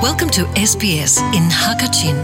Welcome to SBS in Hakachin.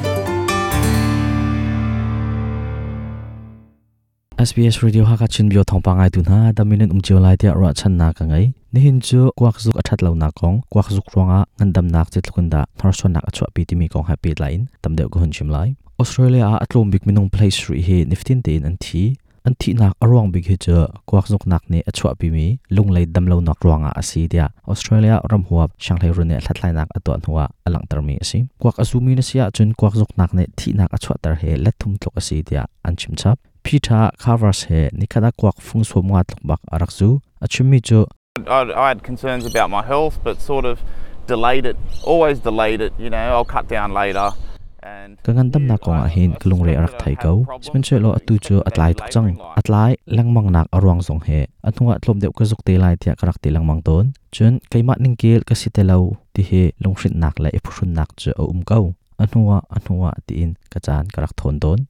SBS Radio Hakachin bio thong pangai tu na da minute um chiu lai tia ra chan na ka ngai ni hin chu kwak zuk athat lo na kong kwak zuk ronga ngandam nak che tlukun da thor son nak achwa pi ti mi kong happy line tam de ko hun chim lai Australia a atlom big minung place ri he niftin te in an thi an thi nak arwang big he cha kwak zuk nak ne achwa pi mi lung lai dam lo nak ronga asi dia Australia ram huap shanglai ru ne thatlai nak atwa huwa alang tar mi asi kwak azumi na sia chun kwak zuk nak ne thi nak achwa tar he lathum tlok asi dia an chim chap Peter Carvers he nikada kwak fung so mwa tlok bak arak chu achumi chu I, I had concerns about my health, but sort of delayed it. Always delayed it. You know, I'll cut down later. And ka ngan dam na ko a hin klung re arak thai ko spenche lo atu chu atlai tuk chang atlai langmang nak arwang song he athunga thlom deuh ka zuk te lai tia karak te langmang ton chun keima ning kel ka si te lo ti he lungshrit nak la e phushun nak chu o um kau anuwa anuwa ti in ka chan karak thon ton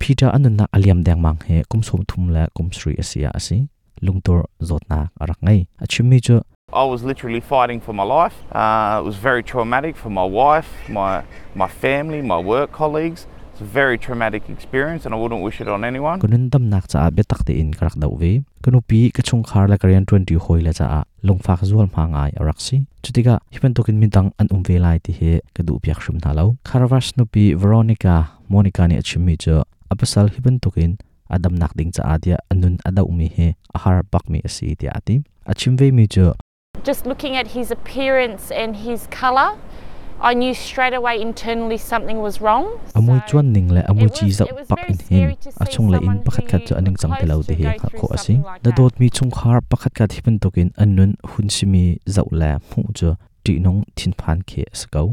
Peter anun nak aliam deng mang he kum som thum la kum sri asia asi lungtor zot nak arak ngai achimi chu I was literally fighting for my life. Uh, it was very traumatic for my wife, my my family, my work colleagues. It's a very traumatic experience, and I wouldn't wish it on anyone. kunun dam nak cha be tak te in karak dau ve. Kanu pi khar la karian 20 hoi la cha long fak zual ma ngai arak si. Chutika hipen tokin min tang an um ve lai ti he. Ka du shum na lo kharavas nu veronica monica ni achimi cho apasal hipen tokin adam nak ding cha adia anun adau mi he. Ahar pak mi asi ti ati. Achim ve mi cho Just looking at his appearance and his colour, I knew straight away internally something was wrong. amui So chuan ning le was- chi was pak in to see achung le in pakhat khat chu aning chang te lo close te to he kha kho asi da dot mi chung khar pakhat khat hipen tokin annun hun simi zau la mu chu ti nong thin phan khe sakau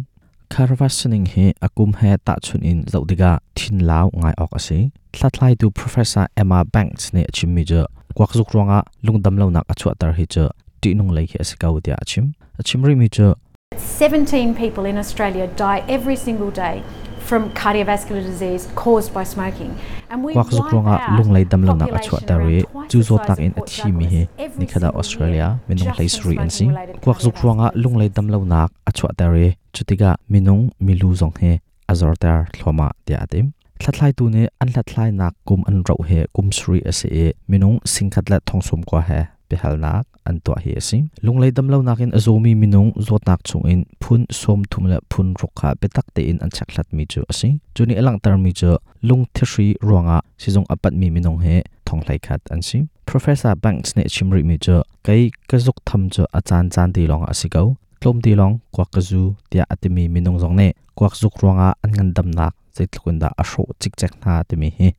kharwasening he akum he ta chun in zau diga thin law ngai ok ase tlathlai tu professor emma banks ne achimi jo kwak zuk ronga lungdam lo nak achwa tar hi cho ti nong lai he asakau dia achim achimri mi cho 17 people in Australia die every single day from cardiovascular disease caused by smoking. And we kwak zuk ronga lung lai dam population achwa tar around re twice chu zo tak in athi mi he. Douglas every ni khada single australia minung lai suri an si smoking-related kwak zuk ronga lung lai dam lo nak achwa tar re chutiga minung milu zong he. Azor tar thloma dia atim tlathlai tu ne an tlathlai nak kum an ro he kum sri ase e minung singkhat la thongsum kwa he. behal pehalnak an to hi asi lunglai dam lo nakin azomi minung zot nak chung in phun som thum la phun rokha betak te in an chaklat mi chu asi chuni alang tar mi chu lung thri ronga sizong apat mi minung he thonglai khat an si professor banks ne chimri mi chu kai kazuk tham chu achan chan ti long asikau tlom ti long kwa kazu tia atimi minung zong ne kwak zuk ronga an ngan dam nak zeitlukunda a sho chik chek na timi hi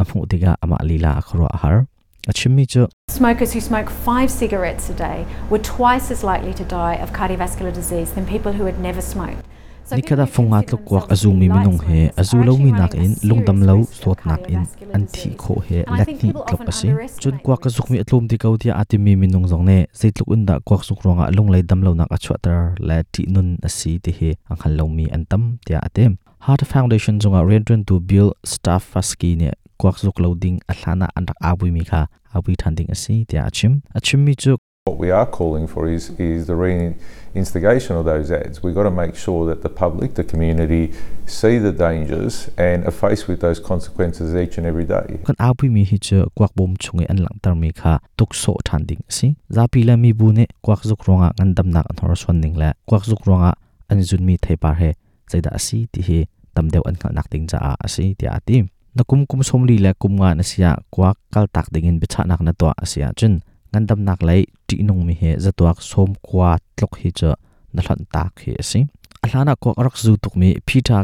amu tiga ama lila akhro har achimi chu Smokers who smoke five cigarettes a day were twice as likely to die of cardiovascular disease than people who had never smoked. Nikada people who funga consider tluk kwak themselves to azumi minung he. are azulo mi nak in lungdam lo sot nak in an thi kho he And I think latni people tlok asi chun kwak azuk mi atlum ti kau ti ati mi minung zong ne zeitluk unda kwak zuk ronga lunglai dam lo nak achwa tar la ti nun asi ti he. Anghal lo mi antam tia atem Heart Foundation zonga rentren to bill staff faski ne kwak zuk loading ahlana anrak abui mi kha. Abui thanding asi tia achim. Achim mi chu What we are calling for is, is the reinstigation of those ads. We've got to make sure that the public, the community, see the dangers and are faced with those consequences each and every day. kan abui mi hi chu kwak bom chunge an lang tar mi kha tuk so thanding si. Zapi la mi bu ne kwak zuk ronga ngan dam nak an hor swan ning la kwak zuk ronga an zun mi thai par he zaida asi ti hi tam deu an khal nak ting cha a asi ti ati na kum kum som li la kum nga na sia kwak kal tak dingin bicha nak na to asia chun ngan dam nak lai ti nong mi he zatuak som kwa tlok hi cha na hlan tak hi asi alhana ko arak zu tuk mi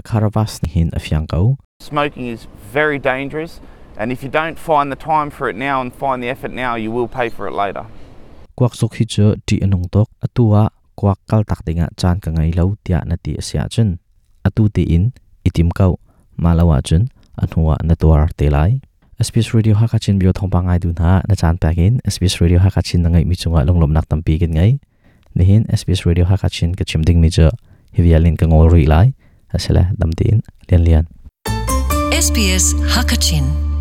caravas ni hin afyang kau. Smoking is very dangerous, and if you don't find the time for it now and find the effort now, you will pay for it later. kwak zuk hi chu ti anung tok. Atua kwak kal tak dinga chan ka ngai lo tia na ti sia chun atu ti in itim kau. Malawa chun anhuwa na tuar te lai SBS Radio Hakachin bio thong pangai du na na chan pakin SBS Radio Hakachin na ngai mi chunga longlom nak tampi kin ngai nihin SBS Radio Hakachin ka chimding mi cha hivialin ka ngol ri lai. Asala damtin lian lian SBS Hakachin